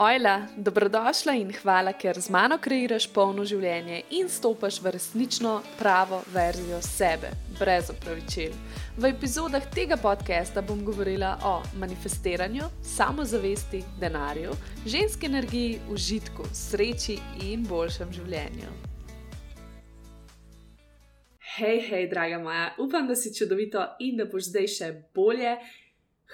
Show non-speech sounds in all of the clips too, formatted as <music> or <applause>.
Ojla, dobrodošla in hvala, ker z mano kreiraš polno življenje in stopaš v resnično pravo verzijo sebe, brez opravičil. V epizodah tega podcasta bom govorila o manifestiranju, samozavesti, denarju, ženski energiji, užitku, sreči in boljšem življenju. Hej, hej, draga moja, upam, da si čudovito in da boš zdaj še bolje.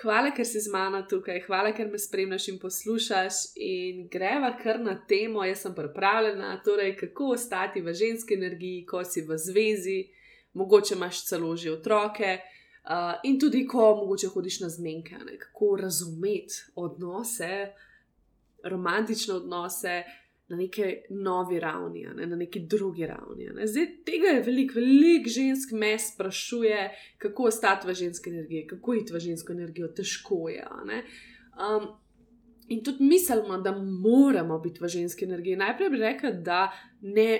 Hvala, ker si z mano tukaj, hvala, ker me spremljaš in poslušaš. In greva kar na temo, jaz sem pripravljena, torej kako ostati v ženski energiji, ko si v zvezi, mogoče imaš celo že otroke. Uh, in tudi, ko mogoče hodiš na zmenke, ne, kako razumeti odnose, romantične odnose, na neki novi ravni, ne, na neki drugi ravni. Ne. Zdaj, tega je veliko, veliko žensk me sprašuje, kako ostati v ženski energiji, kako iti v žensko energijo, težko je. Um, in tudi mislimo, da moramo biti v ženski energiji. Najprej bi rekla, da ne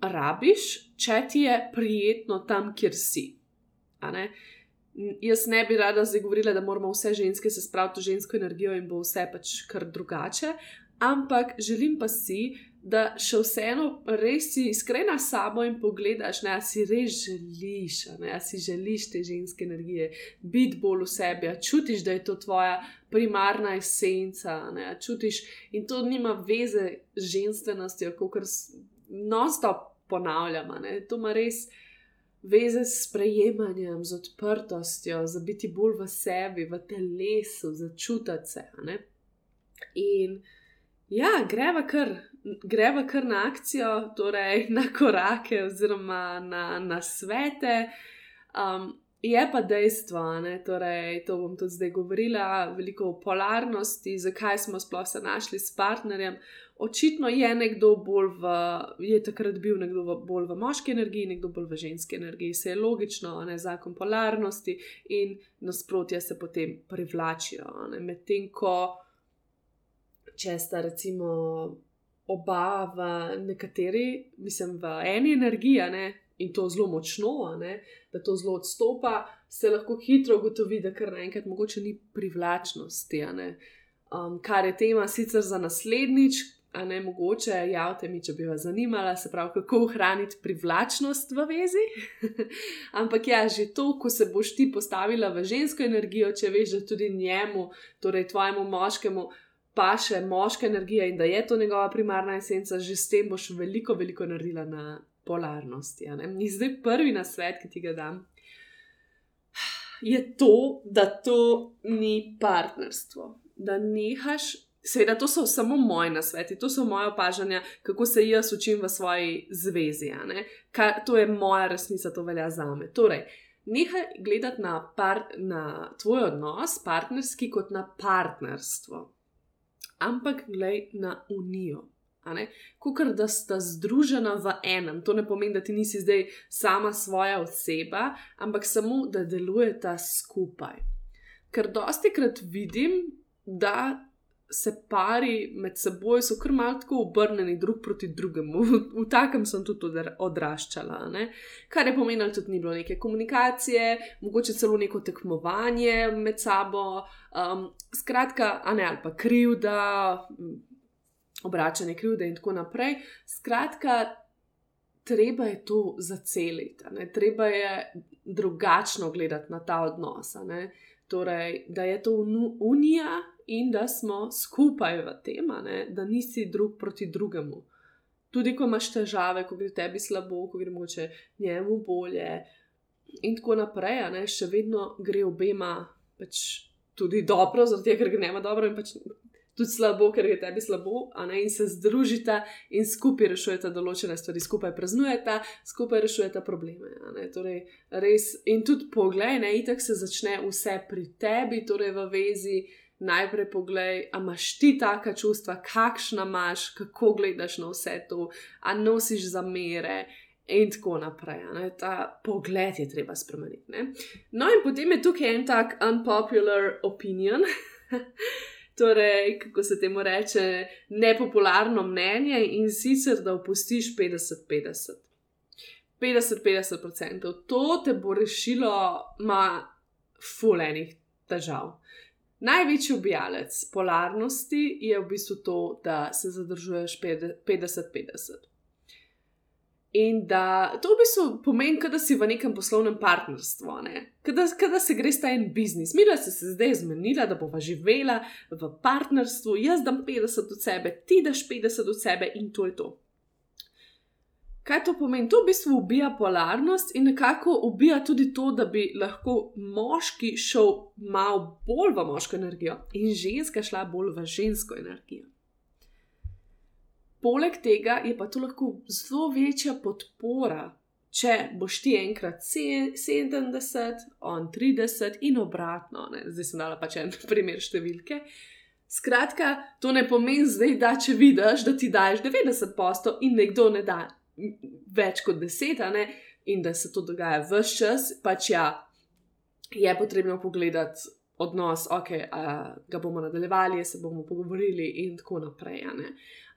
rabiš, če ti je prijetno tam, kjer si. Jaz ne bi rada zdaj govorila, da moramo vse ženske se spraviti v žensko energijo in bo vse pač kar drugače, ampak želim pa si, da še vseeno res si iskrena s sabo in pogledaš, da si res želiš, da si želiš te ženske energije, biti bolj v sebi, čutiš, da je to tvoja primarna esenca, ne, čutiš in to nima veze z ženstvenostjo, kot non-stop ponavljamo. To ima res. Veze s sprejemanjem, z odprtostjo, za biti bolj v sebi, v telesu, začutiti se. In uh, Ja, greva kar, greva kar na akcijo, torej na korake, oziroma na, na svete. Um, je pa dejstvo, da torej, to bom tudi zdaj govorila, veliko o polarnosti, zakaj smo sploh se našli s partnerjem. Očitno je nekdo bolj v, je takrat bil nekdo v, bolj v moški energiji, nekdo bolj v ženski energiji. Se je logično, ne zakon polarnosti in nasprotja se potem privlačijo. Medtem ko če sta recimo oba v nekateri, mislim, v eni energiji, ne, in to zelo močno, ne, da to zelo odstopa, se lahko hitro ugotovi, da kar naenkrat mogoče ni privlačnosti. Um, kar je tema sicer za naslednjič. A ne mogoče, javite mi, če bi vas zanimala, se pravi, kako ohraniti privlačnost v vezi. <laughs> Ampak ja, že to, ko se boš ti postavila v žensko energijo, če veš, da tudi njemu, torej tvojemu moškemu, pa še moška energija in da je to njegova primarna esenca, že s tem boš veliko, veliko naredila na polarnosti. In zdaj prvi na svet, ki ti ga dam, je to, da to ni partnerstvo. Da nehaš. Seveda, to so samo moji nasveti, to so moje opažanja, kako se jaz učim v svoji zvezi. Kar, to je moja resnica, to velja za me. Torej, nehaj gledati na, na tvoj odnos, partnerski, kot na partnerstvo ampak glej na unijo. Kukor da sta združena v enem, to ne pomeni, da ti nisi zdaj sama svoja oseba, ampak samo da delujeta skupaj. Ker dosti krat vidim, da se pari med seboj so kar malo tako obrnjeni drug proti drugemu. V, v takem sem tudi odraščala, ne? kar je pomenilo, da tudi ni bilo neke komunikacije, mogoče celo neko tekmovanje med sabo, um, skratka, a ne ali pa krivda, obračanje krivde in tako naprej. Skratka. Treba je to zaceliti, treba je drugačno gledati na ta odnos. Torej, da je to unija, in da smo skupaj v tem, da nisi drug proti drugemu. Tudi ko imaš težave, ko gre tebi slabo, ko gre moče njemu bolje, in tako naprej, ne, še vedno gre obema pač tudi dobro, zato ker gre njema dobro in pač tudi slabo, ker gre tebi slabo, ne, in se združita in skupaj rešujeta določene stvari, skupaj praznujeta, skupaj rešujeta probleme. Ne, torej, res, in tudi poglej, ne, itak se začne vse pri tebi, torej v vezi najprej poglej, a imaš ti taka čustva, kakšna imaš, kako gledaš na vse to, a nosiš zamere. In tako naprej. Ne? Ta pogled je treba spremeniti. Ne? No, in potem je tukaj en tak unpopular opinion, <laughs> torej, kako se temu reče, nepopularno mnenje in sicer, da opustiš 50-50. 50-50%. To te bo rešilo, ima fulejnih težav Največji ubijalec polarnosti je v bistvu to, da se zadržuješ 50-50. In da to v bistvu pomeni, da si v nekem poslovnem partnerstvu, ne? da se greš ta en biznis. Mi, da si se zdaj zmenila, da bova živela v partnerstvu, jaz dam 50 od sebe, ti daš 50 od sebe in to je to. Kaj to pomeni? To v bistvu ubija polarnost in nekako ubija tudi to, da bi lahko moški šel malo bolj v moško energijo in ženska šla bolj v žensko energijo. Poleg tega je pa to lahko zelo večja podpora, če boš ti enkrat 70, on 30 in obratno. Ne? Zdaj sem dala pač en <laughs> primer številke. Skratka, to ne pomeni zdaj, da če vidiš, da ti daš 90 posto in nekdo ne da več kot deset, ne, in da se to dogaja vse čas, pač ja, je potrebno pogledati odnos, ok, a, ga bomo nadaljevali, se bomo pogovorili in tako naprej.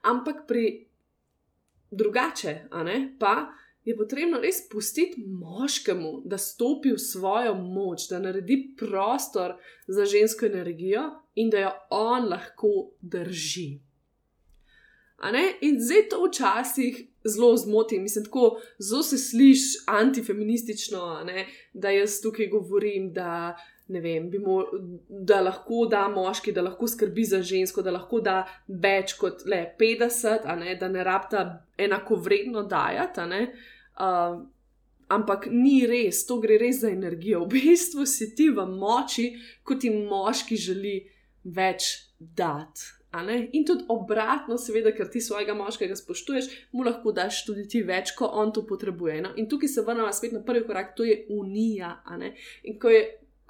Ampak pri drugače, ne, pa je potrebno res pustiti moškemu, da stopi v svojo moč, da naredi prostor za žensko energijo in da jo on lahko drži. In zdaj to včasih zelo zmoti, mislim, tako zelo se sliši antifeministično, da jaz tukaj govorim, da, vem, mo, da lahko da moški, da lahko skrbi za žensko, da lahko da več kot le 50, ne, da ne rabta enako vredno dajati. Uh, ampak ni res, to gre res za energijo. V bistvu si ti v moči, kot ti moški želi več dati. In tudi obratno, seveda, ker ti svojega moškega spoštuješ, mu lahko daš tudi ti več, ko on to potrebuje. No? In tukaj se vrnemo spet na prvi korak, to je unija. In ko, je,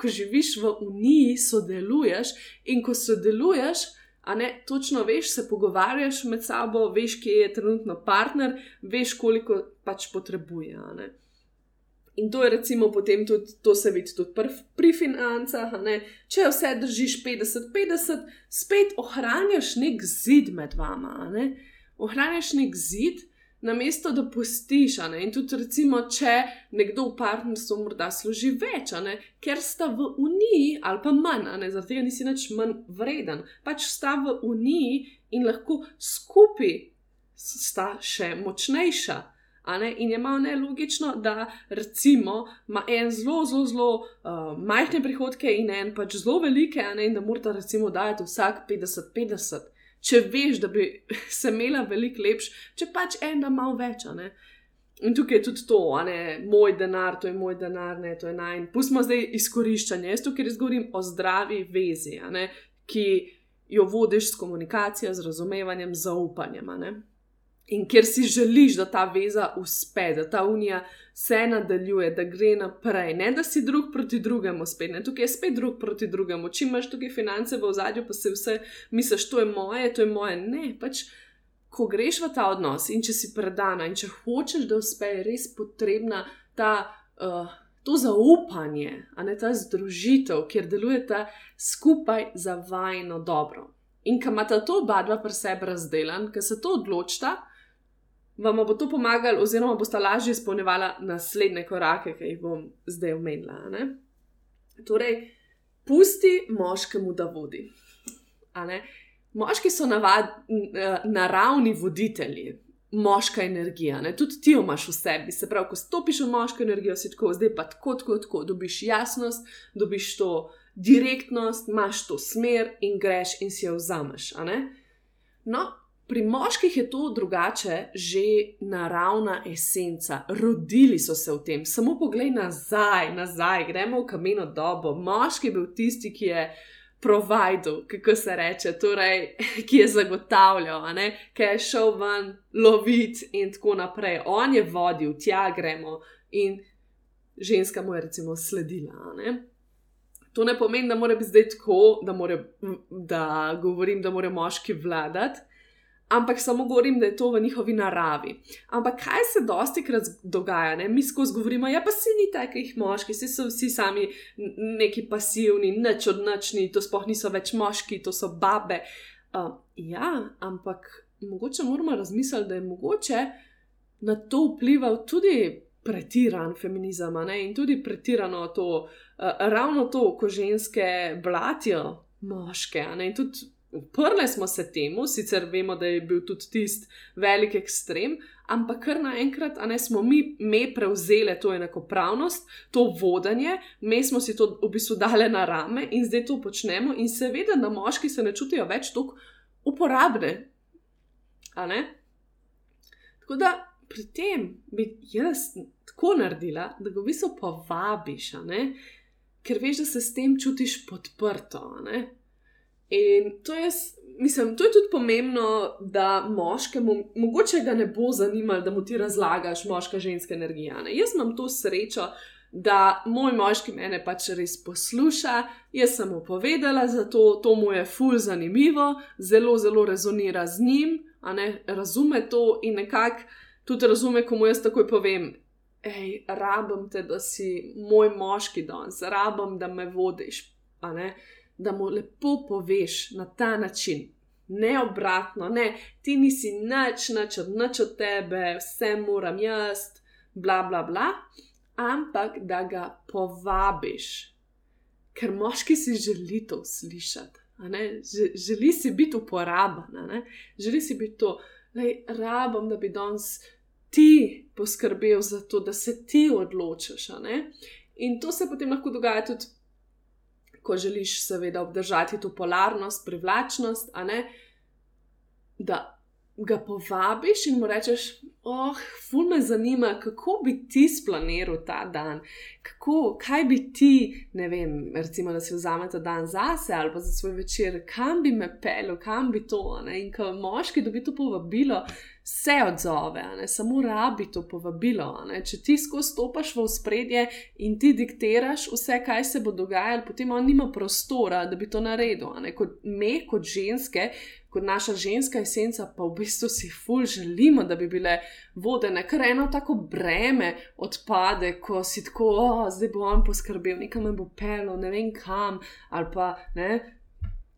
ko živiš v uniji, sodeluješ in ko sodeluješ. A ne, točno veš, se pogovarjaš med sabo, veš, kje je trenutno partner, veš, koliko pač potrebuje. In to je recimo potem tudi, to se vidi tudi pri, pri financah. Če vse držiš 50-50, spet ohranjaš nek zid med vama. Ne? Ohranjaš nek zid, namesto da pustiš. In tudi, recimo, če nekdo v partnerstvu morda služi več, ker sta v uniji ali pa manj, zaradi tega nisi več manj vreden, pač sta v uniji in lahko skupaj sta še močnejša. In je malo nelogično, da recimo ima en zelo, zelo, zelo uh, majhne prihodke in en pač zelo velike, ne? in da mora recimo dajati vsak 50-50. Če veš, da bi <laughs> se imela veliko lepš, če pač en da malo več. In tukaj je tudi to, ne, moj denar, to je moj denar, ne, to je naj. Pustimo zdaj izkoriščanje. Jaz tukaj res govorim o zdravi vezi, ne, ki jo vodiš s komunikacijo, z razumevanjem, zaupanjem. In ker si želiš, da ta veza uspe, da ta unija se nadaljuje, da gre naprej, ne da si drug proti drugemu spet, ne tukaj je spet drug proti drugemu. Če imaš tukaj finance v ozadju, pa se vse misliš, to je moje, to je moje. Ne, pač ko greš v ta odnos in če si predana in če hočeš, da uspe, je res potrebna ta. Uh, To zaupanje, a ne ta združitev, kjer delujete skupaj za vajno dobro. In kam imate to oba dva pri sebi razdeljen, ker se to odločita, vam bo to pomagalo, oziroma boste lažje izpolnjevali naslednje korake, ki jih bom zdaj omenila. Torej, pusti moškemu, da vodi. Moški so navad, naravni voditelji, moška energija, ne? tudi ti jo imaš v sebi. Se pravi, ko stopiš v moško energijo, si tako, zdaj pa tako, tako, tako, dobiš jasnost, dobiš to direktnost, imaš to smer in greš in si jo vzameš. No, Pri moških je to drugače, že naravna esenca. Rodili so se v tem. Samo poglej nazaj, nazaj, gremo v kameno dobo. Moški je bil tisti, ki je providel, kako se reče, torej, <laughs> ki je zagotavljal, ki je šel ven loviti in tako naprej. On je vodil, tja gremo in ženska mu je recimo sledila. To ne pomeni, da mora biti zdaj tako, da, more, da govorim, da mora moški vladati ampak samo govorim, da je to v njihovi naravi. Ampak kaj se dosti krat dogaja, ne? mi skozi govorimo, ja, pa si ni takih moških, si so vsi sami neki pasivni, neč odnačni, to sploh niso več moški, to so babe. Uh, ja, ampak mogoče moramo razmisliti, da je mogoče na to vplival tudi. Pretiran feminizem ne? in tudi pretirano to, uh, ravno to, ko ženske blatijo moške. In tudi uprli smo se temu, sicer vemo, da je bil tudi tisti velik ekstrem, ampak kar naenkrat, a ne smo mi, mi prevzeli to enakopravnost, to vodanje, mi smo si to v bistvu dali na rame in zdaj to počnemo, in seveda, da moški se ne čutijo več tako uporabne. Tako da pri tem bi jaz tako naredila, da ga v bistvu povabiš, ker veš, da se s tem čutiš podprto. In to je, mislim, to je tudi pomembno, da moškemu, mogoče ga ne bo zanimalo, da mu ti razlagaš moška ženska energija. Ne? Jaz imam to srečo, da moj moški mene pač res posluša, jaz sem mu povedala, zato to mu je ful zanimivo, zelo, zelo rezonira z njim, razume to in nekako tudi razume, ko mu jaz takoj povem. Hej, rabim te, da si moj moški danes, rabim, da me vodiš da mu lepo poveš na ta način. Ne obratno, ne, ti nisi nič, nič od, nič od tebe, vse moram jaz, bla, bla, bla, ampak da ga povabiš, ker moški si želi to slišati, želi si biti uporaben, želi si biti to, da rabim, da bi danes ti poskrbel za to, da se ti odločiš. In to se potem lahko dogaja tudi ko želiš, seveda, obdržati to polarnost, privlačnost, da ga povabiš in mu rečeš, oh, ful me zanima, kako bi ti splaniral ta dan, kako, kaj bi ti, ne vem, recimo, da si vzame ta dan zase ali pa za svoj večer, kam bi me pel, kam bi to. Ne? In ko moški dobi to povabilo, se odzove, ne? samo rabi to povabilo. Ne? Če ti skozi stopaš v spredje in ti diktiraš vse, kaj se bo dogajalo, potem on nima prostora, da bi to naredil. Kot me, kot ženske, kot naša ženska esenca, pa v bistvu si ful želimo, da bi bile vodene, ker eno tako breme odpade, ko si tako, oh, zdaj bo on poskrbel, nekam me bo pelo, ne vem kam, ali pa ne.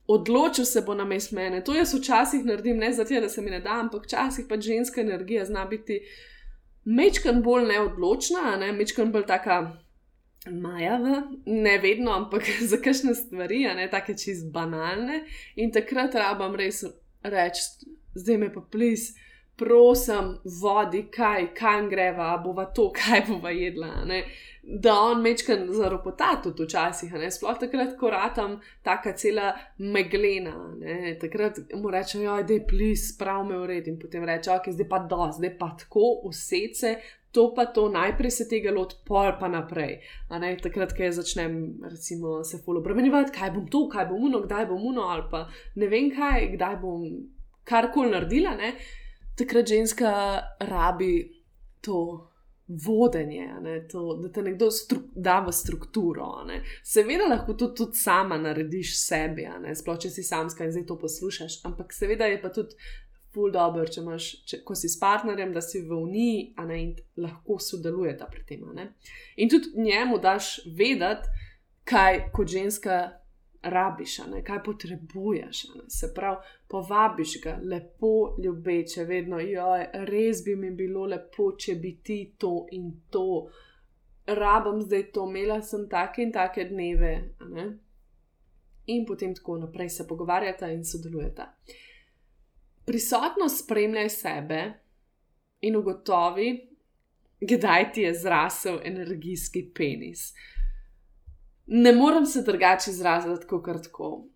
Odločil se bo na mest mene. To jaz včasih naredim, ne zato, da se mi ne da, ampak včasih pa ženska energija zna biti mečkan bolj neodločna, ne? mečkan bolj taka majava, ne vedno, ampak <laughs> za kakšne stvari, ne take čist banalne. In takrat rabam res reči, zdaj me pa plis, prosim, vodi, kaj, kam greva, bova to, <laughs> kaj bova jedla. Ne? Da on mečkan zaropota tudi včasih, sploh takrat, ko ratam taka cela meglena. Ne? Takrat mu reče, ja, da je plis, prav me uredi in potem reče, ok, zdaj pa do, zdaj pa tako, vse se to pa to, najprej se tega lot, pol pa naprej. Takrat, ko začnem recimo, se fully obremenjevati, kaj bom to, kaj bom uno, kdaj bom uno, ali pa ne vem kaj, kdaj bom karkoli naredila, ne? takrat ženska rabi to. Vodenje, to, da te nekdo da v strukturo. Seveda lahko to tudi sama narediš sebi, sploh če si samska in zdaj to poslušaš, ampak seveda je pa tudi ful dobro, če imaš, če, ko si s partnerjem, da si v uniji, a ne in lahko sodelujete pri tem. In tudi njemu daš vedeti, kaj kot ženska rabiš, kaj potrebuješ. Se pravi, povabiš ga lepo, ljubeče, vedno, joj, res bi mi bilo lepo, če bi ti to in to. Rabam zdaj to, imela sem take in take dneve. In potem tako naprej se pogovarjata in sodelujeta prisotno spremljaj sebe in ugotovi, kdaj ti je zrasel energijski penis. Ne morem se drugače izraziti kot tako.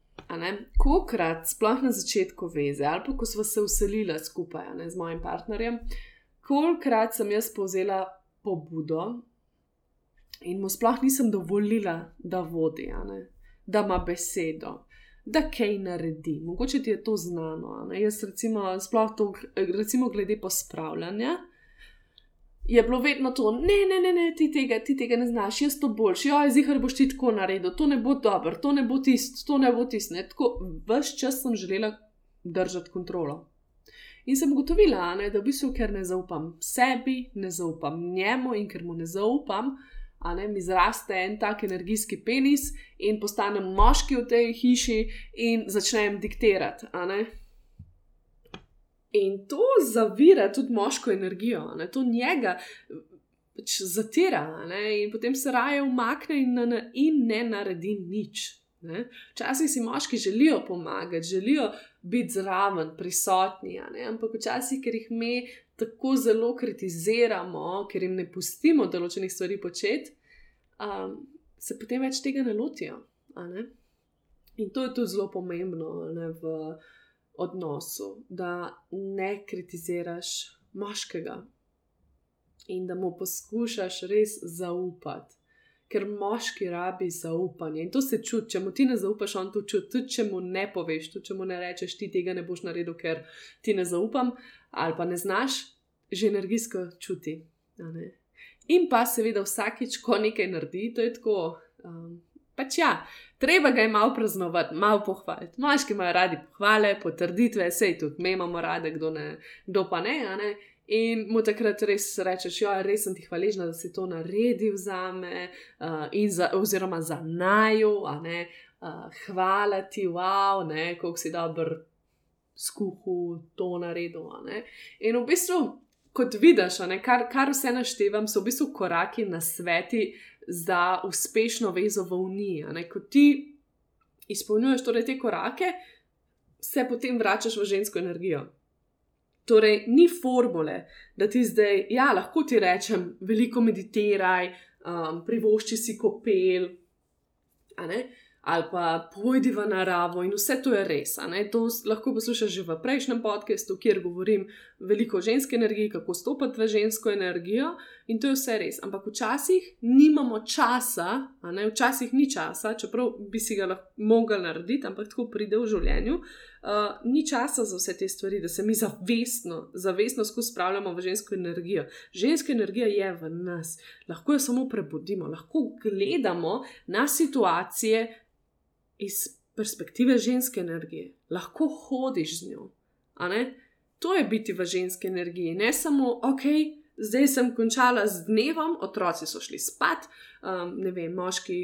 Kokrat, sploh na začetku veze, ali pa ko smo se uselili skupaj ne, z mojim partnerjem, kolikrat sem jaz povzela pobudo in mu sploh nisem dovolila, da vodi, da ima besedo da kaj naredi. Mogoče ti je to znano. Ne? Jaz, recimo, sploh to, recimo, glede pospravljanja. Je bilo vedno to, ne, ne, ne, ne ti, tega, ti tega ne znaš, jaz to boljš, jo, zihar boš ti tako naredil, to ne bo dobro, to ne bo tisto, to ne bo tisto. Tako, vse čas sem želela držati kontrolo. In sem ugotovila, ne, da v bistvu, ker ne zaupam sebi, ne zaupam njemu in ker mu ne zaupam, ne, mi zraste en tak energijski penis in postanem moški v tej hiši in začnem diktirati. In to zavira tudi moško energijo, ne, to njega pač zatira, ne, in potem se raje umakne in, in ne naredi nič. Včasih si moški želijo pomagati, želijo biti zraven, prisotni, ampak včasih, ker jih mi tako zelo kritiziramo, ker jim ne pustimo določenih stvari početi, um, se potem več tega ne lotijo. Ne? In to je tudi zelo pomembno ne, v odnosu, da ne kritiziraš moškega in da mu poskušaš res zaupati ker moški rabi zaupanje in to se čuti. Če mu ti ne zaupaš, on to čuti, tudi če mu ne poveš, tudi če mu ne rečeš, ti tega ne boš naredil, ker ti ne zaupam ali pa ne znaš, že energijsko čuti. In pa seveda vsakič, ko nekaj naredi, to je tako. Um, pač ja, treba ga je malo praznovati, malo pohvaliti. Moški imajo radi pohvale, potrditve, sej tudi mi imamo rade, kdo, ne, kdo pa ne. ne? In mu takrat res rečeš, ja, res sem ti hvaležna, da si to naredil za me, uh, za, oziroma za naju, uh, hvala ti, wow, kako si dober skuhu to naredil. In v bistvu, kot vidiš, ne, kar, kar vse naštevam, so v bistvu koraki na sveti za uspešno vezo v Uniji. Ko ti izpolnjuješ torej te korake, se potem vračaš v žensko energijo. Torej, ni formule, da ti zdaj, ja, lahko ti rečem, veliko meditiraj, um, privošči si kopel, ali pa pojdi v naravo in vse to je res. To lahko poslušaš že v prejšnjem podkastu, kjer govorim veliko o ženski energiji, kako stopiti v žensko energijo in to je vse res. Ampak včasih nimamo časa, včasih ni časa, čeprav bi si ga lahko mogli narediti, ampak tako pride v življenju. Uh, ni časa za vse te stvari, da se mi zavestno, zavestno skozi spravljamo v žensko energijo. Ženska energija je v nas, lahko jo samo prebudimo, lahko gledamo na situacije, iz perspektive ženske energije, lahko hodiš z njo. To je biti v ženski energiji, ne samo, ok, zdaj sem končala z dnevom, otroci so šli spat, um, ne vem, moški.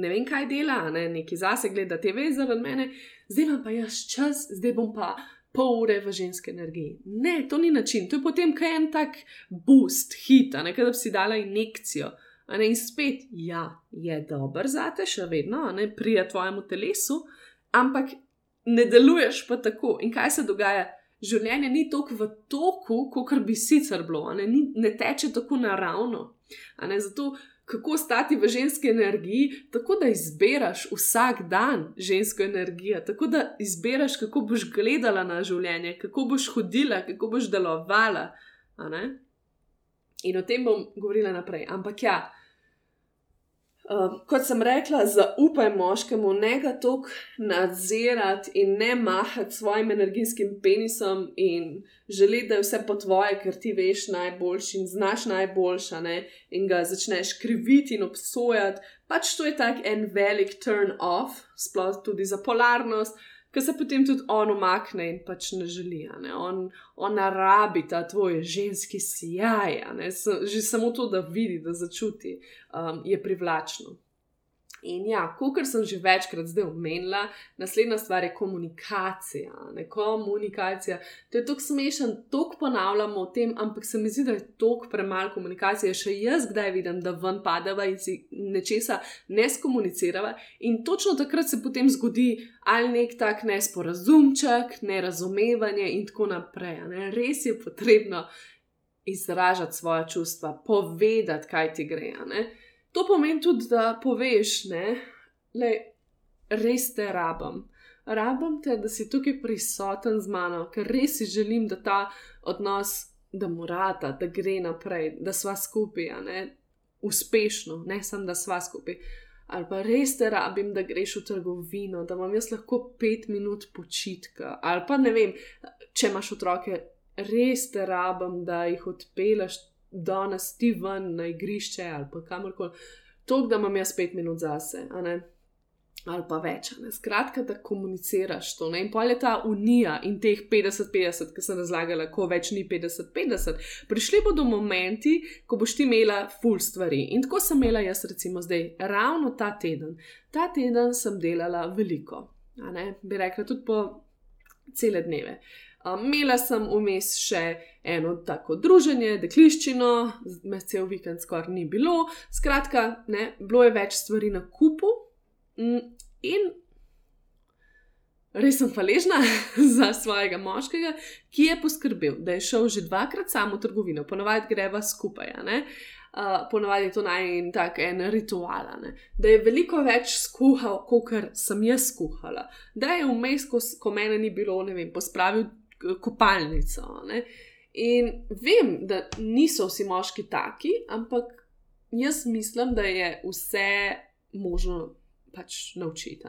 Ne vem, kaj dela, ne? neki zase gleda TV zaradi mene, zdaj imam pa jaz čas, zdaj bom pa pol ure v ženski energiji. Ne, to ni način, to je potem kaj en tak boost, hit, nekaj, da bi si dala injekcijo. Ne, in spet, ja, je dober za te, še vedno, ne prija tvojemu telesu, ampak ne deluješ pa tako. In kaj se dogaja? Življenje ni tako v toku, kot bi sicer bilo, ne, ne teče tako naravno. Zato, kako stati v ženski energiji, tako da izbiraš vsak dan žensko energijo, tako da izbiraš, kako boš gledala na življenje, kako boš hodila, kako boš delovala. In o tem bom govorila naprej. Ampak ja. Uh, kot sem rekla, zaupaj moškemu, ne ga toliko nadzirati in ne mahati svojim energijskim penisom in želeti, da je vse po tvoje, ker ti veš najboljši in znaš najboljša, ne? in ga začneš kriviti in obsojati. Pač to je tak en velik turn off, sploh tudi za polarnost, ker se potem tudi on umakne in pač ne želi. Ne? On, on rabi ta tvoj ženski sijaj, že samo to, da vidi, da začuti, um, je privlačno. In ja, kot sem že večkrat zdaj omenila, naslednja stvar je komunikacija. Ne? Komunikacija. To je tako smešen, tako ponavljamo o tem, ampak se mi zdi, da je tako premalo komunikacije. Še jaz kdaj vidim, da ven padava in si nečesa ne skomunicirava. In točno takrat se potem zgodi ali nek tak nesporazumček, nerazumevanje in tako naprej. Ne? Res je potrebno izražati svoje čustva, povedati, kaj ti gre. Ne? To pomeni tudi, da poveš, da res te rabim. Rabim te, da si tukaj prisoten z mano, ker res si želim, da ta odnos, da morata, da gre naprej, da sva skupaj, ne? uspešno, ne samo da sva skupaj. Ali pa res te rabim, da greš v trgovino, da imam jaz lahko pet minut počitka. Ali pa ne vem, če imaš otroke, res te rabim, da jih odpeleš danes ti ven na igrišče ali pa kamorkoli, to, da imam jaz pet minut zase, ali pa več. Skratka, da komuniciraš to. Ne? In pa je ta unija in teh 50-50, ki sem razlagala, ko več ni 50-50, prišli bodo momenti, ko boš ti imela full stvari. In tako sem imela jaz, recimo, zdaj, ravno ta teden. Ta teden sem delala veliko, bi rekla tudi po cele dneve. Imela sem vmes še eno tako druženje, dekliščino, me cel vikend skoraj ni bilo. Skratka, ne, bilo je več stvari na kupu, Mm, in res sem hvaležna <laughs> za svojega moškega, ki je poskrbel, da je šel že dvakrat sam v trgovino, ponovadi greva skupaj. Uh, ponovadi je to najmanj tak en ritual, da je veliko več skuhal, kot sem jaz skuhala, da je vmes, ko, ko mene ni bilo, ne vem, pospravil kopalnico. Ne? In vem, da niso vsi moški taki, ampak jaz mislim, da je vse možno pač naučiti.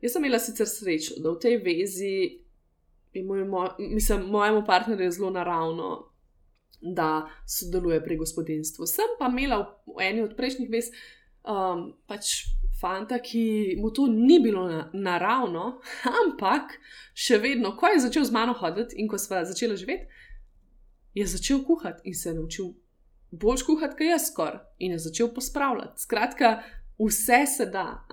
Jaz sem imela sicer srečo, da v tej vezi, moj, moj, mislim, mojemu partnerju je zelo naravno, da sodeluje pri gospodinstvu. Sem pa imela v, eni od prejšnjih vez um, pač fanta, ki mu to ni bilo na, naravno, <laughs> ampak še vedno, ko je začel z mano hoditi in ko sva začela živeti, je začel kuhati in se je naučil bolj kuhati, kot jaz skoraj in je začel pospravljati. Skratka, vse se da,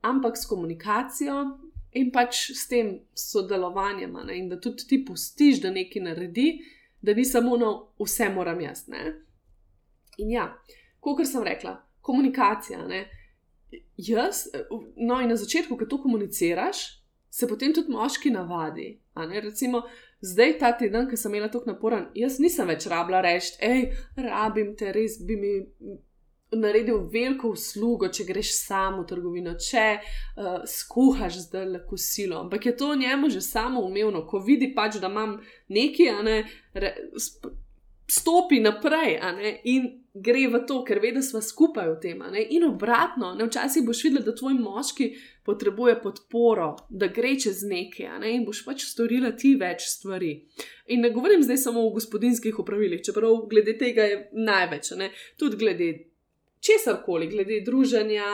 ampak s komunikacijo. In pač s tem sodelovanjem, ne? in da tudi ti pustiš, da nekaj naredi, da ni samo no, vse moram jaz. Ne? In ja, kot sem rekla, komunikacija. Ne? Jaz, no, in na začetku, ko to komuniciraš, se potem tudi moški navadi. Recimo, zdaj ta teden, ki sem imela tako naporen, jaz nisem več rabila reči, hej, rabim te, res bi mi. Naredil veliko uslugo, če greš samo v trgovino, če uh, skuhaš zdaj le kosilo. Ampak je to njemu že samo umevno, ko vidi pač, da imam nekaj, ne, re, stopi naprej in gre v to, ker ve, da smo skupaj v tem. In obratno, ne, včasih boš videl, da tvoj moški potrebuje podporo, da gre čez nekaj ne, in boš pač storila ti več stvari. In ne govorim zdaj samo o gospodinskih upravilih, čeprav glede tega je največ, ne, tudi glede česar koli, glede druženja,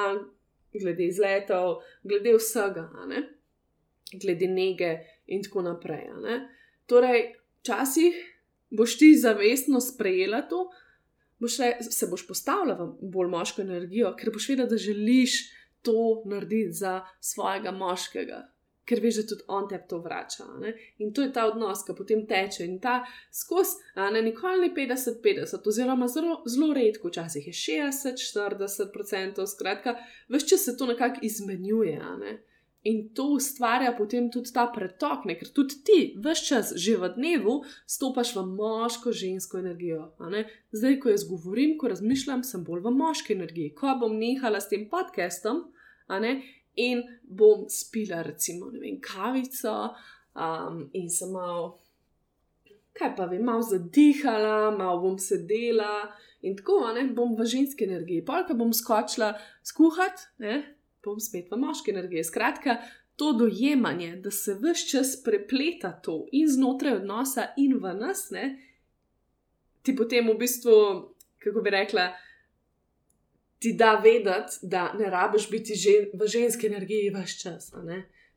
glede izletov, glede vsega, glede nege in tako naprej. Torej, včasih boš ti zavestno sprejela to, boš le, se boš postavila v bolj moško energijo, ker boš vedela, da želiš to narediti za svojega moškega, ker veš, da tudi on te to vrača. Ne? In to je ta odnos, ki potem teče in ta skozi, ne nikoli ni 50-50, oziroma zelo, zelo redko, včasih je 60-40%, skratka, veš, če se to nekako izmenjuje. Ne? In to ustvarja potem tudi ta pretok, ne? ker tudi ti, vse čas, že v dnevu, stopaš v moško, žensko energijo. Zdaj, ko jaz govorim, ko razmišljam, sem bolj v moški energiji. Ko bom nehala s tem podcastom in bom spila, recimo, vem, kavico um, in sem malo, kaj pa vem, malo zadihala, malo bom sedela in tako, ne? bom v ženski energiji. Polka bom skočila skuhati bom spet v moški energiji. Skratka, to dojemanje, da se vse čas prepleta to in znotraj odnosa, in v nas, ne, ti potem v bistvu, kako bi rekla, ti da vedeti, da ne rabiš biti žen, v ženski energiji vse čas.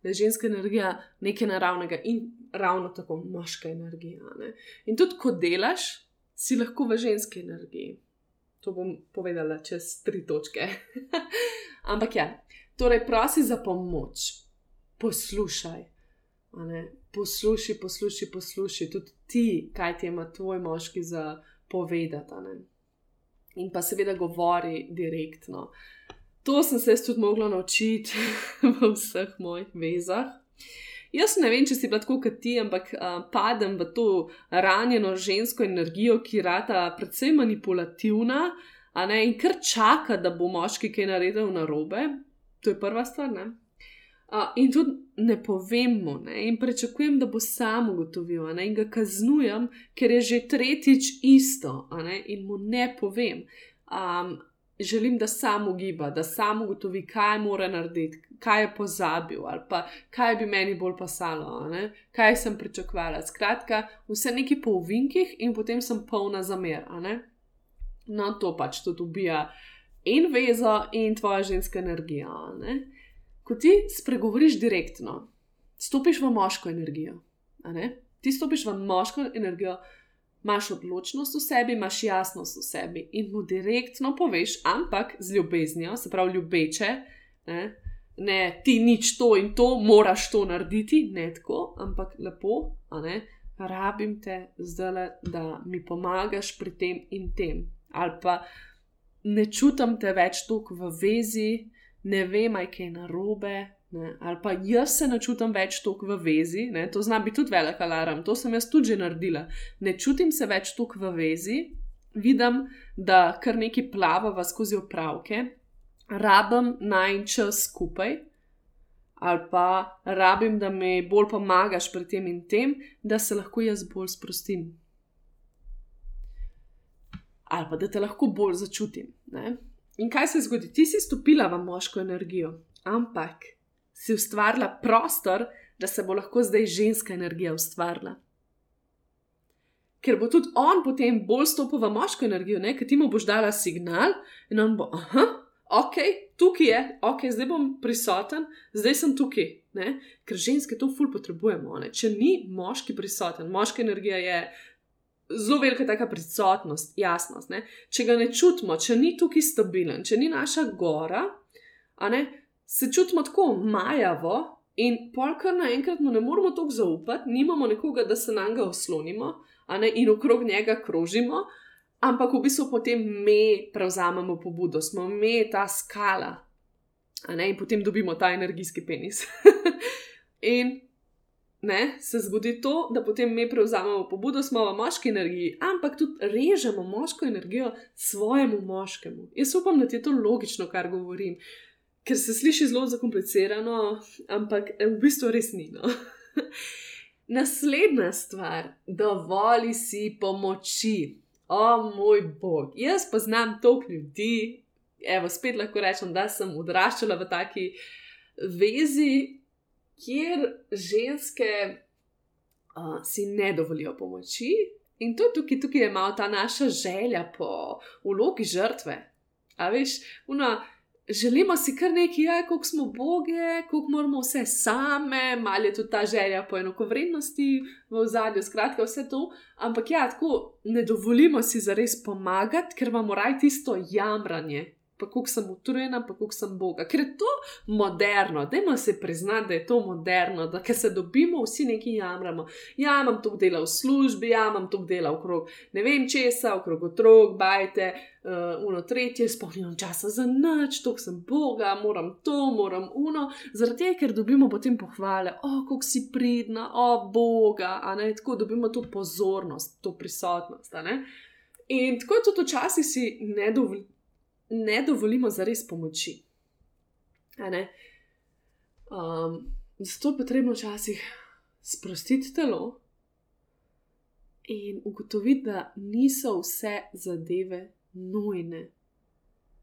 Da je ženska energija nekaj naravnega in ravno tako moška energija. Ne? In tudi, ko delaš, si lahko v ženski energiji. To bom povedala čez tri točke. <laughs> Ampak ja, Torej, prosi za pomoč, poslušaj. Poslušaj, poslušaj, poslušaj tudi ti, kaj ti ima tvoj moški za povedati. In pa seveda govori direktno. To sem se tudi mogla naučiti <laughs> v vseh mojih vezah. Jaz ne vem, če si bila tako kot ti, ampak uh, padem v to ranjeno žensko energijo, ki rata predvsem manipulativna, ne, in kar čaka, da bo moški kaj naredil na robe, To je prva stvar. Uh, in tudi ne povemo, ne? in pričakujem, da bo sam ugotovil, ne? in ga kaznujem, ker je že tretjič isto, in mu ne povem. Um, želim, da sam ugiba, da sam ugotovi, kaj mora narediti, kaj je pozabil, ali pa kaj bi meni bolj pasalo, kaj sem pričakovala. Skratka, vse neki po uvinkih, in potem sem polna zamer. No, to pač tudi ubija in vezo, in tvoja ženska energija. Ne? Ko ti spregovoriš direktno, stopiš v moško energijo. Ti stopiš v moško energijo, imaš odločnost v sebi, imaš jasnost v sebi in mu direktno poveš, ampak z ljubeznijo, se pravi ljubeče. Ne? Ne, ti nič to in to, moraš to narediti, ne tako, ampak lepo, rabim te zdaj, da mi pomagaš pri tem in tem. Ali pa ne čutim te več tako v vezi, ne vem, kaj je narobe, ne, ali pa jaz se ne čutim več tako v vezi, ne, to zna biti tudi velik alarm, to sem jaz tudi že naredila. Ne čutim se več tako v vezi, vidim, da kar nekaj plava skozi opravke, rabim naj čas skupaj. Ali pa rabim, da mi bolj pomagaš pri tem in tem, da se lahko jaz bolj sprostim. Ali pa da te lahko bolj začutim. Ne? In kaj se zgodi? Ti si stopila v moško energijo, ampak si ustvarila prostor, da se bo lahko zdaj ženska energija ustvarila. Ker bo tudi on potem bolj stopil v moško energijo, ker ti mu boš dala signal in on bo, ah, ok, tukaj je, ok, zdaj bom prisoten, zdaj sem tukaj. Ne? Ker ženske to ful potrebujemo. Ne? Če ni moški prisoten, moška energija je zelo velika taka prisotnost, jasnost. Ne? Če ga ne čutimo, če ni tukaj stabilen, če ni naša gora, ne, se čutimo tako majavo in polkar naenkrat mu ne moremo toliko zaupati, nimamo nekoga, da se na njega oslonimo ne, in okrog njega krožimo, ampak v bistvu potem mi prevzamemo pobudo, smo mi ta skala ne, in potem dobimo ta energijski penis. <laughs> in ne, se zgodi to, da potem mi prevzamemo pobudo, smo v moški energiji, ampak tudi režemo moško energijo svojemu moškemu. Jaz upam, da ti je to logično, kar govorim ker se sliši zelo zakomplicirano, ampak v bistvu res ni. No. <laughs> Naslednja stvar, dovolj si pomoči. O moj bog, jaz poznam toliko ljudi, evo, spet lahko rečem, da sem odraščala v taki vezi, kjer ženske uh, si ne dovolijo pomoči. In to tukaj, tukaj je malo ta naša želja po vlogi žrtve. A veš, una želimo si kar nekaj, ja, koliko smo boge, koliko moramo vse same, malo je tudi ta želja po enakovrednosti v zadju, skratka, vse to. Ampak ja, tako ne dovolimo si zares pomagati, ker imamo raj tisto jamranje, pa kako sem utrujena, pa kako sem Boga. Ker je to moderno, dajmo se priznati, da je to moderno, da se dobimo, vsi neki jamramo. Ja, imam to dela v službi, ja, imam to dela okrog ne vem česa, okrog otrok, bajte, uh, uno tretje, spomnim časa za noč, to sem Boga, moram to, moram uno. Zaradi tega, ker dobimo potem pohvale, o, oh, kako si pridna, o, oh, Boga, a ne tako dobimo to pozornost, to prisotnost. In tako tudi včasih si ne dovolimo ne dovolimo za res pomoči. Um, zato je potrebno včasih sprostiti telo in ugotoviti, da niso vse zadeve nujne.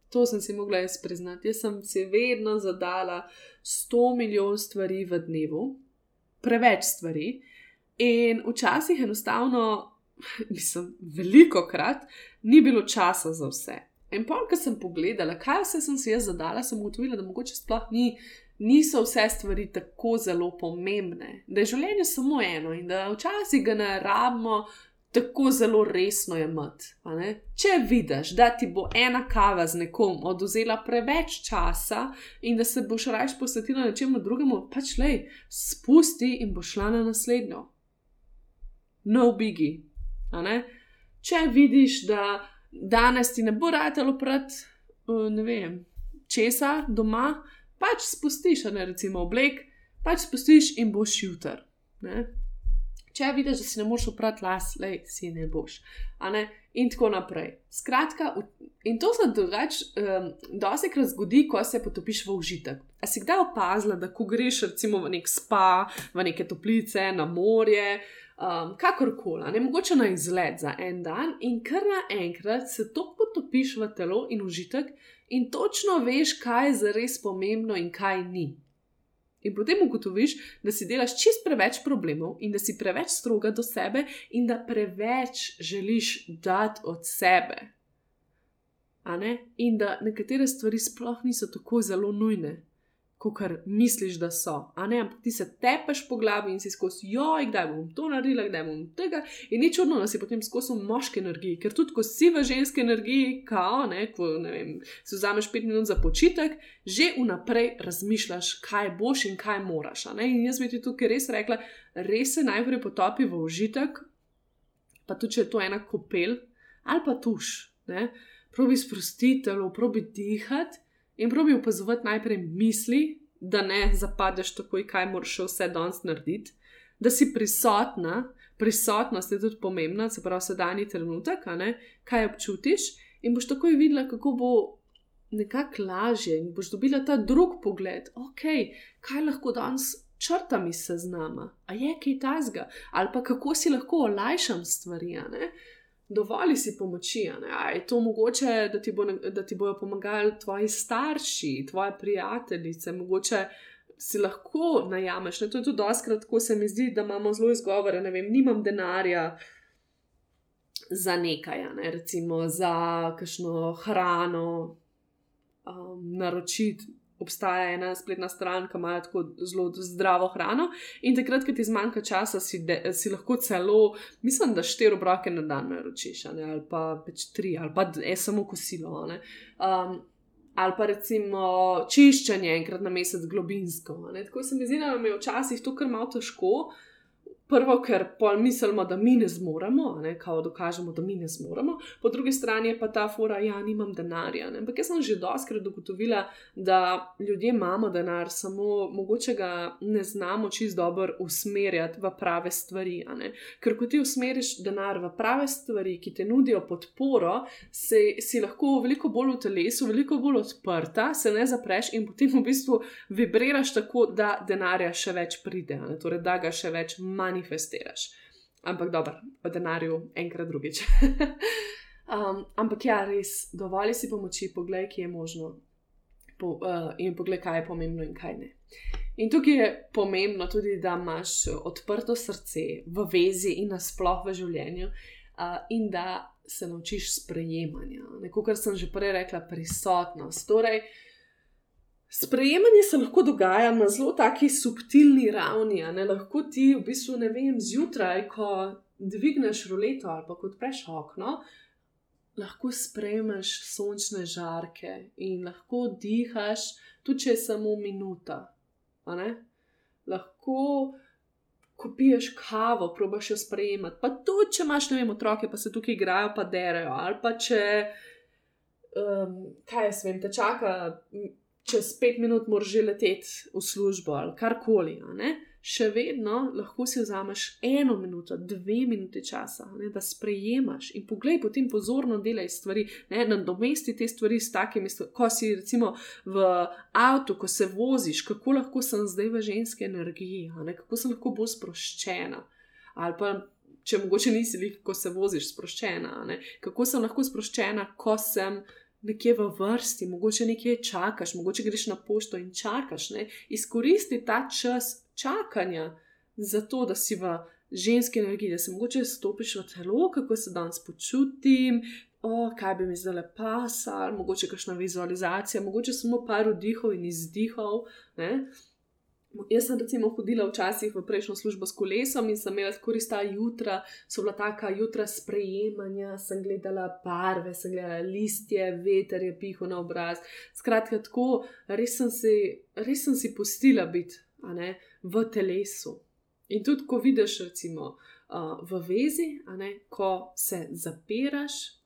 To sem si mogla jaz priznati. Jaz sem si vedno zadala 100 milijonov stvari v dnevu, preveč stvari, in včasih enostavno, <laughs> mislim, veliko krat, ni bilo časa za vse. In pa, ko sem pogledala, kaj vse sem si jaz zadala, sem ugotovila, da mogoče sploh ni, niso vse stvari tako zelo pomembne, da je življenje samo eno in da včasih ga ne rabimo tako zelo resno jemati. Če vidiš, da ti bo ena kava z nekom oduzela preveč časa in da se boš raje posvetila nečemu drugemu, pač le, spusti in boš šla na naslednjo. No, bigi. Če vidiš, da danes ti ne bo ratelo pred, ne vem, česa doma, pač spustiš, ne recimo oblek, pač spustiš in boš jutr. Če vidiš, da si ne moreš oprati las, le si ne boš. Ne? In tako naprej. Skratka, in to se drugače, um, dosti krat zgodi, ko se potopiš v užitek. A si kdaj opazila, da ko greš recimo v nek spa, v neke toplice, na morje, uh, um, kakorkoli, ne mogoče na izlet za en dan, in kar naenkrat se to potopiš v telo in užitek, in točno veš, kaj je zares pomembno in kaj ni. In potem ugotoviš, da si delaš čist preveč problemov in da si preveč stroga do sebe in da preveč želiš dati od sebe. In da nekatere stvari sploh niso tako zelo nujne kot misliš, da so. Ampak ti se tepeš po glavi in si skozi, joj, kdaj bom to naredila, kdaj bom tega. In ni čudno, da si potem skozi moški energiji, ker tudi ko si v ženski energiji, kao, ne, ko ne vem, si vzameš pet minut za počitek, že vnaprej razmišljaš, kaj boš in kaj moraš. In jaz bi ti tukaj res rekla, res se najprej potopi v užitek, pa tudi če je to ena kopel ali pa tuš. Ne. Probi sprostiti telo, probi dihati in probi opazovati najprej misli, da ne zapadeš takoj, kaj moraš vse danes narediti, da si prisotna, prisotnost je tudi pomembna, se pravi, sedajni trenutek, kaj občutiš, in boš takoj videla, kako bo nekako lažje in boš dobila ta drug pogled, ok, kaj lahko danes črtami seznama, a je kaj tajzga, ali pa kako si lahko olajšam stvari. Dovolj si pomoči, a je to mogoče, da ti, bo, da ti bojo pomagali tvoji starši, tvoje prijateljice, mogoče si lahko najameš. Ne? To je tudi doskrat, ko se mi zdi, da imamo zelo izgovore, ne vem, nimam denarja. Za nekaj, ne? recimo za kakšno hrano, um, naročiti. Obstaja ena spletna stran, ki ima tako zelo zdravo hrano, in takrat, ko ti zmanjka časa, si, de, si lahko celo, mislim, da štiri obroke na dan naročiš, ali pa več tri, ali pa je samo kosilo. Um, ali pa recimo čiščenje enkrat na mesec globinsko. Tako se mi zdi, da je včasih to kar malo težko, Prvo, ker pol mislimo, da mi ne zmoremo, ne, kao dokažemo, da mi ne zmoremo, po drugi strani je pa ta fora, ja, nimam denarja. Ne. Ampak jaz sem že doskrat dogotovila, da ljudje imamo denar, samo mogoče ga ne znamo čist dobro usmerjati v prave stvari. Ker ko ti usmeriš denar v prave stvari, ki ti nudijo podporo, si, si lahko veliko bolj v telesu, veliko bolj odprta, se ne zapreš in potem v bistvu vibriraš tako, da denarja še več pride, torej da ga še več manj manifestiraš. Ampak dobro, o denarju enkrat drugič. <laughs> um, ampak ja, res, dovolj si pomoči, poglej, ki je možno. Po, uh, in poglej, kaj je pomembno in kaj ne. In tukaj je pomembno tudi, da imaš odprto srce v vezi in nasplošno v življenju, uh, in da se naučiš sprejemanja. Neko, kar sem že prej rekla, prisotnost. Torej, uh, Sprejemanje se lahko dogaja na zelo taki subtilni ravni. Ne? Lahko ti v bistvu ne vem, zjutraj, ko dvigneš roleto ali pa ko odpreš okno, lahko sprejmeš sončne žarke in lahko dihaš, tudi če je samo minuta. Lahko, ko piješ kavo, probaš jo sprejemati. Pa tudi, če imaš, ne vem, otroke, pa se tukaj igrajo, pa derajo. Ali pa če, um, kaj jaz vem, te čaka čez pet minut moraš leteti v službo ali karkoli. Še vedno lahko si vzameš eno minuto, dve minuti časa, ne, da sprejemaš in poglej, potem pozorno delaj stvari, ne nadomesti te stvari s takimi. Ko si recimo v avtu, ko se voziš, kako lahko sem zdaj v ženski energiji, ne, kako sem lahko bolj sproščena. Ali pa če mogoče nisi, ko se voziš, sproščena, ne, kako sem lahko sproščena, ko sem nekje v vrsti, mogoče nekje čakaš, mogoče greš na pošto in čakaš. Ne? Izkoristi ta čas čakanja za to, da si v ženski energiji, da se mogoče stopiš v telo, kako se danes počutim. O, kaj bi mi zdaj le pasal, mogoče kakšna vizualizacija, mogoče samo par vdihov in izdihov. Ne? Jaz sem recimo hodila včasih v prejšnjo službo s kolesom in sem imela korist ta jutra, so bila taka jutra sprejemanja, sem gledala barve, sem gledala listje, veter je pihal na obraz. Skratka, tako res sem si, res sem si postila biti v telesu. In tudi, ko vidiš, recimo, uh, v vezi, ne, ko se zapiraš,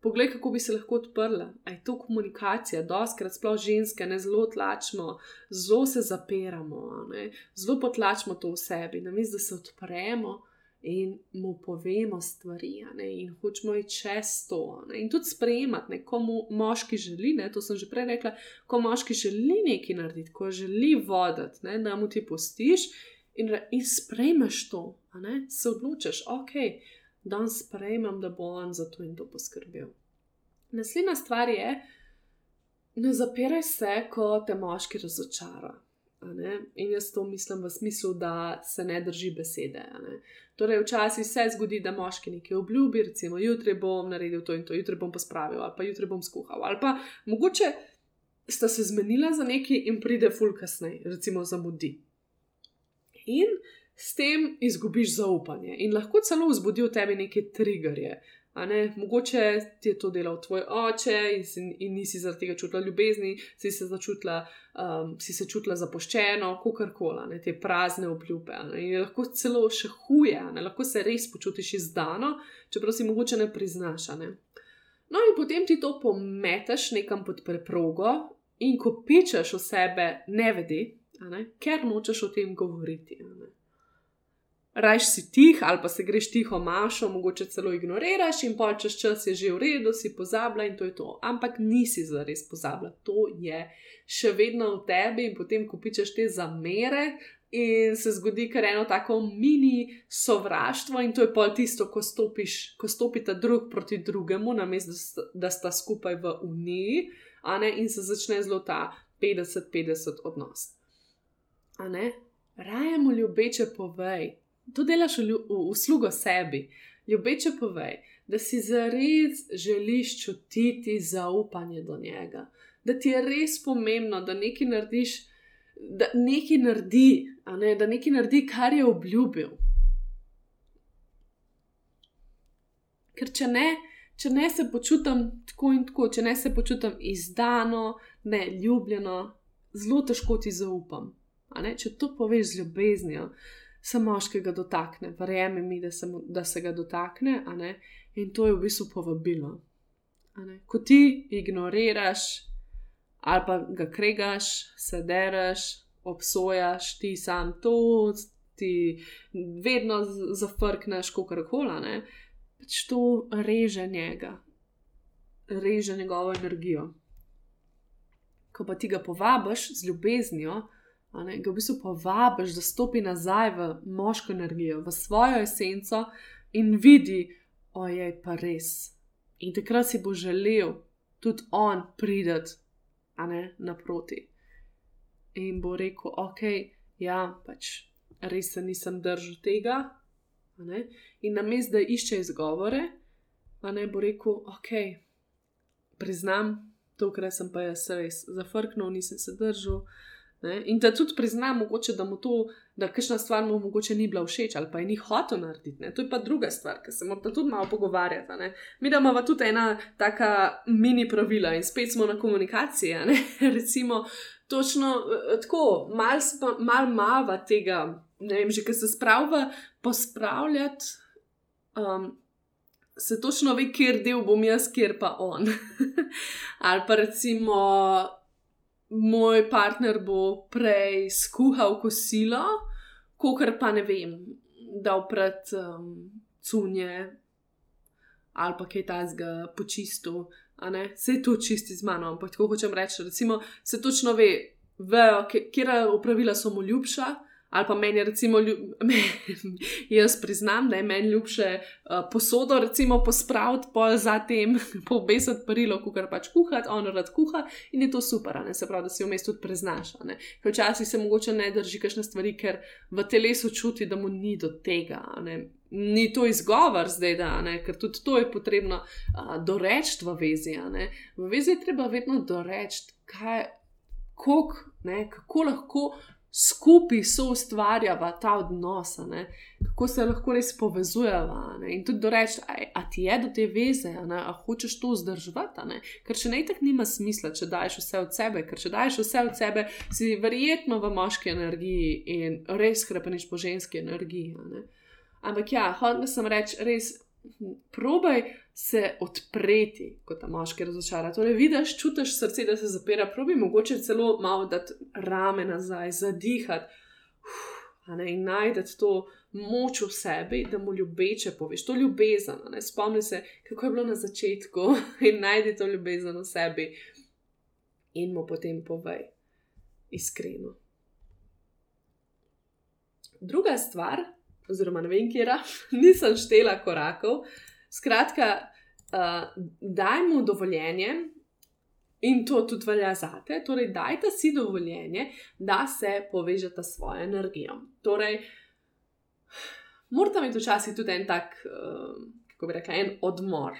Poglej, kako bi se lahko odprla. A je to komunikacija, doskrat sploh ženske, ne zelo tlačimo, zelo se zapiramo, ne? zelo potlačimo to v sebi, namesto da se odpremo in mu povemo stvari, in hočemo iti čez to. Ne? In tudi sprejemati, ne? ko mu moški želi, ne? to sem že prej rekla, ko moški želi nekaj narediti, ko želi voditi, ne? da mu ti postiš in, in sprejmeš to, se odločiš, ok dan sprejmem, da bo on za to in to poskrbel. Naslednja stvar je, ne zapiraj se, ko te moški razočara. In jaz to mislim v smislu, da se ne drži besede. Ne? Torej, včasih se zgodi, da moški nekaj obljubi, recimo, jutri bom naredil to in to, jutri bom pospravil, ali pa jutri bom skuhal, ali pa mogoče sta se zmenila za nekaj in pride ful kasneje, recimo zamudi. In s tem izgubiš zaupanje in lahko celo vzbudi v tebi neke triggerje. Ne? Mogoče ti je to delal tvoj oče in, si, in nisi zaradi tega čutila ljubezni, si se začutila, um, si se čutila zapoščeno, kako koli, te prazne obljube. In lahko celo še huje, ne? lahko se res počutiš izdano, čeprav si mogoče ne priznaš. Ne? No, in potem ti to pometeš nekam pod preprogo in ko pičeš v sebe, ne vedi, ne? ker nočeš o tem govoriti. Rajš si tih, ali pa se greš tiho mašo, mogoče celo ignoriraš, in pol čez čas je že v redu, si pozabila in to je to. Ampak nisi zares pozabila, to je še vedno v tebi, in potem, ko pičeš te zamere, in se zgodi kar eno tako mini sovraštvo, in to je pol tisto, ko, stopiš, ko stopita drug proti drugemu, namesto da, da sta skupaj v uniji, in se začne zelo ta 50-50 odnos. Raje mu ljubeče povej, to delaš v, v uslugo sebi. Ljubeče povej, da si zares želiš čutiti zaupanje do njega, da ti je res pomembno, da nekaj narediš, da nekaj naredi, ne, da nekaj naredi, kar je obljubil. Ker če ne, če ne se počutim tako in tako, če ne se počutim izdano, ne ljubljeno, zelo težko ti zaupam. Če to poveš z ljubeznijo, se moškega dotakne, verjemi mi, da se, da se ga dotakne, in to je v bistvu povabilo. Ko ti ignoriraš ali pa ga kregaš, sederaš, obsojaš, ti sam to, ti vedno zafrkneš, kako koli, pač to reže njega, reže njegovo energijo. Ko pa ti ga povabiš z ljubeznijo, ga v bistvu povabiš, da stopi nazaj v moško energijo, v svojo esenco in vidi, ojej, pa res. In takrat si bo želel tudi on prideti, a ne naproti in bo rekel, ok, ja, pač res se nisem držal tega. In na mestu, da išče izgovore, ne bo rekel, ok, priznam, tokrat sem pa jaz res zafrknil, nisem se držal. Ne? In da tudi prizna, mogoče, da mu to, da kakšna stvar mu mogoče ni bila všeč ali pa je ni hotel narediti. Ne? To je pa druga stvar, ki se moramo tudi malo pogovarjati. Ne? Mi da imamo tudi ena taka mini pravila in spet smo na komunikaciji. <laughs> Recimo, točno eh, tako, malo mal mava tega, ne vem, že kar se spravlja, pospravljati. Um, Se točno ve, kjer del bom jaz, kjer pa on. <laughs> Ali pa recimo, moj partner bo prej skuhal kosilo, kot pa ne vem, da opred um, cunje ali pa kaj tajnega počistu. Se je to čisti z mano, ampak tako hočem reči, recimo, se točno ve, kje opravila so mu ljubša, Ali pa meni, recimo, ljub, <laughs> jaz priznam, da je meni ljubše uh, posodo, recimo, pospraviti, pa zatem <laughs> pobesati perilo, kar pač kuhati, on rad kuha in je to super, ne? se pravi, da si vmes tudi preznaš. Ker včasih se mogoče ne drži kakšne stvari, ker v telesu čuti, da mu ni do tega. Ni to izgovor zdaj, da, ne? ker tudi to je potrebno uh, doreči v vezi. V vezi je treba vedno doreči, kaj. Kok, ne, kako lahko skupaj so ustvarjava ta odnos, ne? kako se lahko res povezujeva. Ne? In tudi do reči, a ti je do te veze, a hočeš to vzdrževati. Ker če ne tako nima smisla, če daješ vse od sebe, ker če daješ vse od sebe, si verjetno v moški energiji in res krepeniš po ženski energiji. Ampak ja, hodno sem reči, res probaj se odpreti, kot ta moški razočara. Torej, vidiš, čutiš srce, da se zapira, probi mogoče celo malo dati rame nazaj, zadihati. In najdete to moč v sebi, da mu ljubeče poveš, to ljubezen. Spomni se, kako je bilo na začetku, <laughs> in najdi to ljubezen v sebi, in mu potem povej, iskreno. Druga stvar, oziroma ne vem, kje je, <laughs> nisem štela korakov. Skratka, uh, daj mu dovoljenje, in to tudi velja za te, torej dajte si dovoljenje, da se povežete s svojo energijo. Torej, morate imeti včasih tudi en tak, uh, kako bi rekla, en odmor.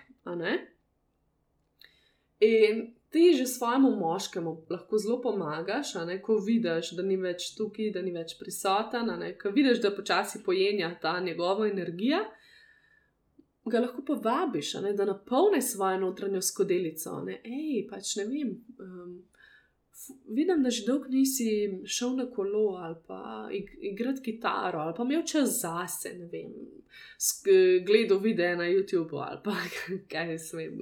In ti že svojemu moškemu lahko zelo pomagaš, ne, ko vidiš, da ni več tukaj, da ni več prisoten, ko vidiš, da počasi pojenja ta njegova energija. Ga lahko povabiš, ne, da napolni svojo notranjo skodelico. Ne. Ej, pač ne vem. Um, vidim, da že dolgo nisi šel na kolo ali pa igrati kitaro ali pa imel čas zase, ne vem, gledal videe na YouTubu ali pa <laughs> kaj ne smem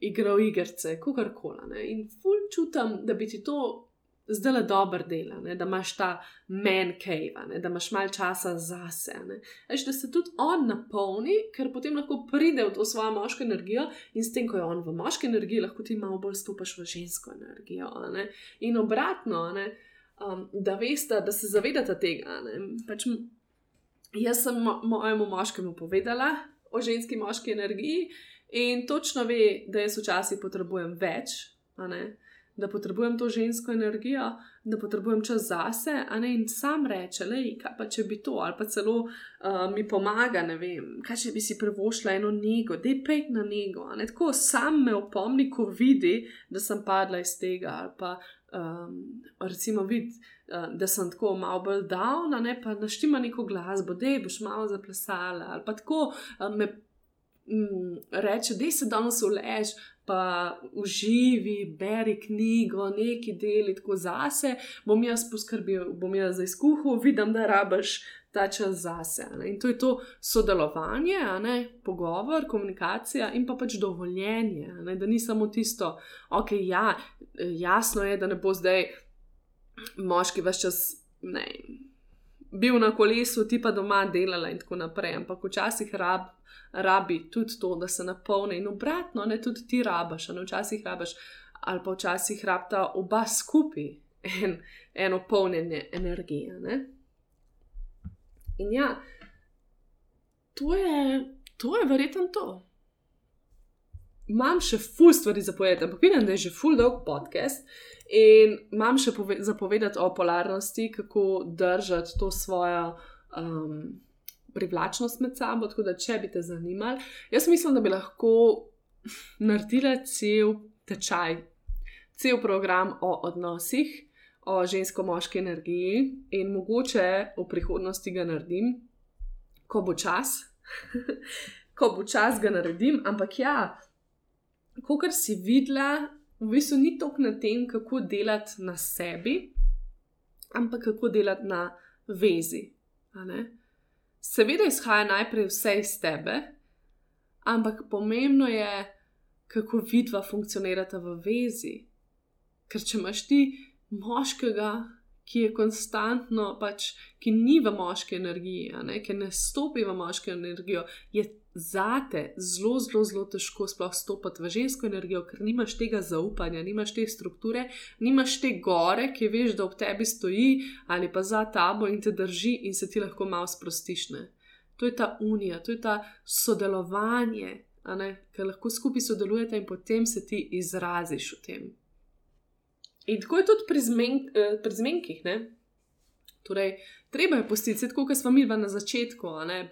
igral igrice, kakorkoli. In ful čutim, da bi ti to zdaj le dobro dela, ne? da imaš ta man cave, ne? da imaš malo časa zase. Eš, da se tudi on napolni, ker potem lahko pride v to svojo moško energijo in s tem, ko je on v moški energiji, lahko ti malo bolj stopiš v žensko energijo. In obratno, um, da veste, da se zavedate tega. Pač, jaz sem mo mojemu moškemu povedala o ženski moški energiji. In točno ve, da jaz včasih potrebujem več, da potrebujem to žensko energijo, da potrebujem čas zase, a ne in sam reče, le, kaj pa če bi to, ali pa celo uh, mi pomaga, ne vem, kaj če bi si privošla eno nego, da je pet na nego. Tako sam me opomni, ko vidi, da sem padla iz tega, ali pa um, recimo vidi. Da sem tako malo bolj down, ne pa naštima neko glasbo, da boš malo zaplesala, ali pa tako me mm, reče, da se danes ulež, pa uživi, beri knjigo, neki deli tako zase, bom jaz poskrbel, bom jaz za izkuho, vidim, da rabaš ta čas zase. Ne? In to je to sodelovanje, ne? pogovor, komunikacija in pa pač dovoljenje, ne? da ni samo tisto, ok, ja, jasno je, da ne bo zdaj moški več čas. Ne, bil na kolesu, ti pa doma delala in tako naprej. Ampak včasih rab, rabi tudi to, da se napolni in obratno, ne tudi ti rabaš, ne včasih rabaš, ali pa včasih rabta oba skupaj en, eno polnjenje energije. Ne? In ja, to je, to je verjetno to. Imam še ful stvari za povedati, ampak vidim, da je že ful dolg podcast. In imam še zapovedati o polarnosti, kako držati to svojo um, privlačnost med sabo. Tako da, če bi te zanimali, jaz mislim, da bi lahko naredila cel tečaj, cel program o odnosih, o žensko-moški energiji in mogoče v prihodnosti ga naredim, ko bo čas. <laughs> ko bo čas, ga naredim, ampak ja, kot si videla, v bistvu ni toliko na tem, kako delati na sebi, ampak kako delati na vezi. Seveda izhaja najprej vse iz tebe, ampak pomembno je, kako vidva funkcionirata v vezi. Ker če imaš ti moškega, ki je konstantno, pač, ki ni v moški energiji, ne, ki ne stopi v moški energijo, je zate zelo, zelo, zelo težko sploh stopiti v žensko energijo, ker nimaš tega zaupanja, nimaš te strukture, nimaš te gore, ki veš, da ob tebi stoji ali pa za tabo in te drži in se ti lahko malo sprostiš. Ne? To je ta unija, to je ta sodelovanje, ker lahko skupaj sodelujete in potem se ti izraziš v tem. In tako je tudi pri, zmen, eh, pri zmenkih. Torej, treba je postiti, kot smo mi na začetku. Ne,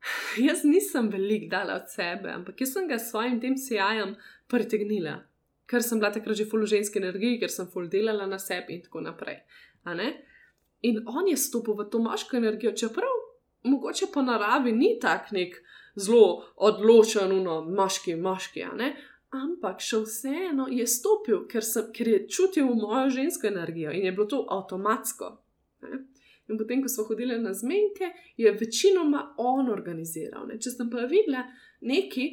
<laughs> Jaz nisem velik dala od sebe, ampak jaz sem ga s svojim tem sijajem pritegnila, ker sem bila takrat že full ženske energije, ker sem full delala na sebi in tako naprej. In on je stopil v to moško energijo, čeprav mogoče po naravi ni tak nek zelo odločen, no, moški, moški, ampak še vseeno je stopil, ker, sem, ker je čutil mojo žensko energijo in je bilo to avtomatsko. Ne? In potem, ko smo hodili na zmenke, je večinoma on organiziral. Ne. Če sem pa videla neki,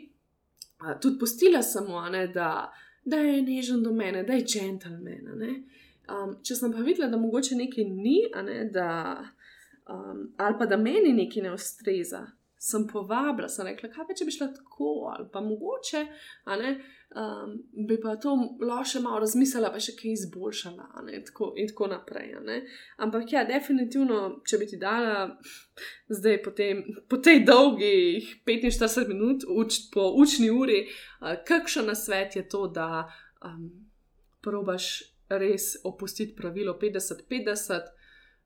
tudi postila samo, ne, da, da je nežen do mene, da je gentleman. Um, če sem pa videla, da mogoče nekaj ni, ne, da, um, ali pa da meni nekaj ne ustreza, sem povabila, sem rekla, kaj pa če bi šla tako, ali pa mogoče, ne, um, bi pa to lahko še malo razmislila, pa še kaj izboljšala, ne, tako, in tako naprej. Ampak ja, definitivno, če bi ti dala zdaj po, tem, po tej dolgi 45 minut uč, po učni uri, uh, kakšen nasvet je to, da um, probaš res opustiti pravilo 50-50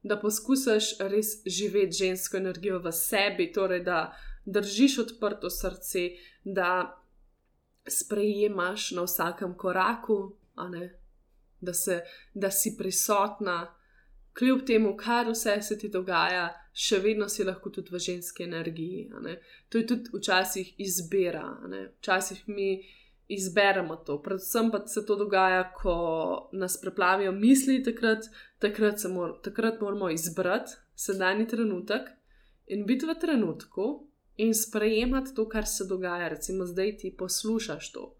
da poskusiš res živeti žensko energijo v sebi, torej da držiš odprto srce, da sprejemaš na vsakem koraku, da, se, da si prisotna, kljub temu, kar vse se ti dogaja, še vedno si lahko tudi v ženski energiji. To je tudi včasih izbira. Včasih mi izberemo to. Predvsem pa se to dogaja, ko nas preplavijo misli, takrat, takrat, mor, takrat moramo izbrati sedajni trenutek in biti v trenutku in sprejemati to, kar se dogaja. Recimo, zdaj ti poslušaš to.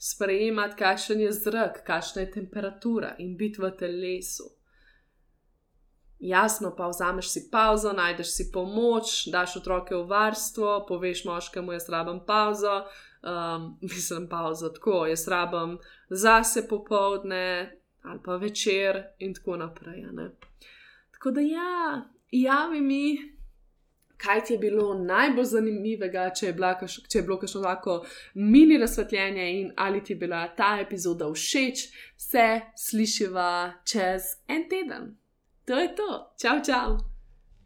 sprejemati, kakšen je zrak, kakšna je temperatura in biti v telesu. Jasno, pa vzameš si pauzo, najdeš si pomoč, daš otroke v varstvo, poveš moškemu, jaz rabim pauzo, um, mislim pauzo tako, jaz rabim zase popovdne ali pa večer in tako naprej. Tako da ja, javi mi, kaj ti je bilo najbolj zanimivega, če je, bila, če je bilo kakšno tako mini razsvetljenje in ali ti je bila ta epizoda všeč, se slišiva čez en teden. To je to. Čau, čau!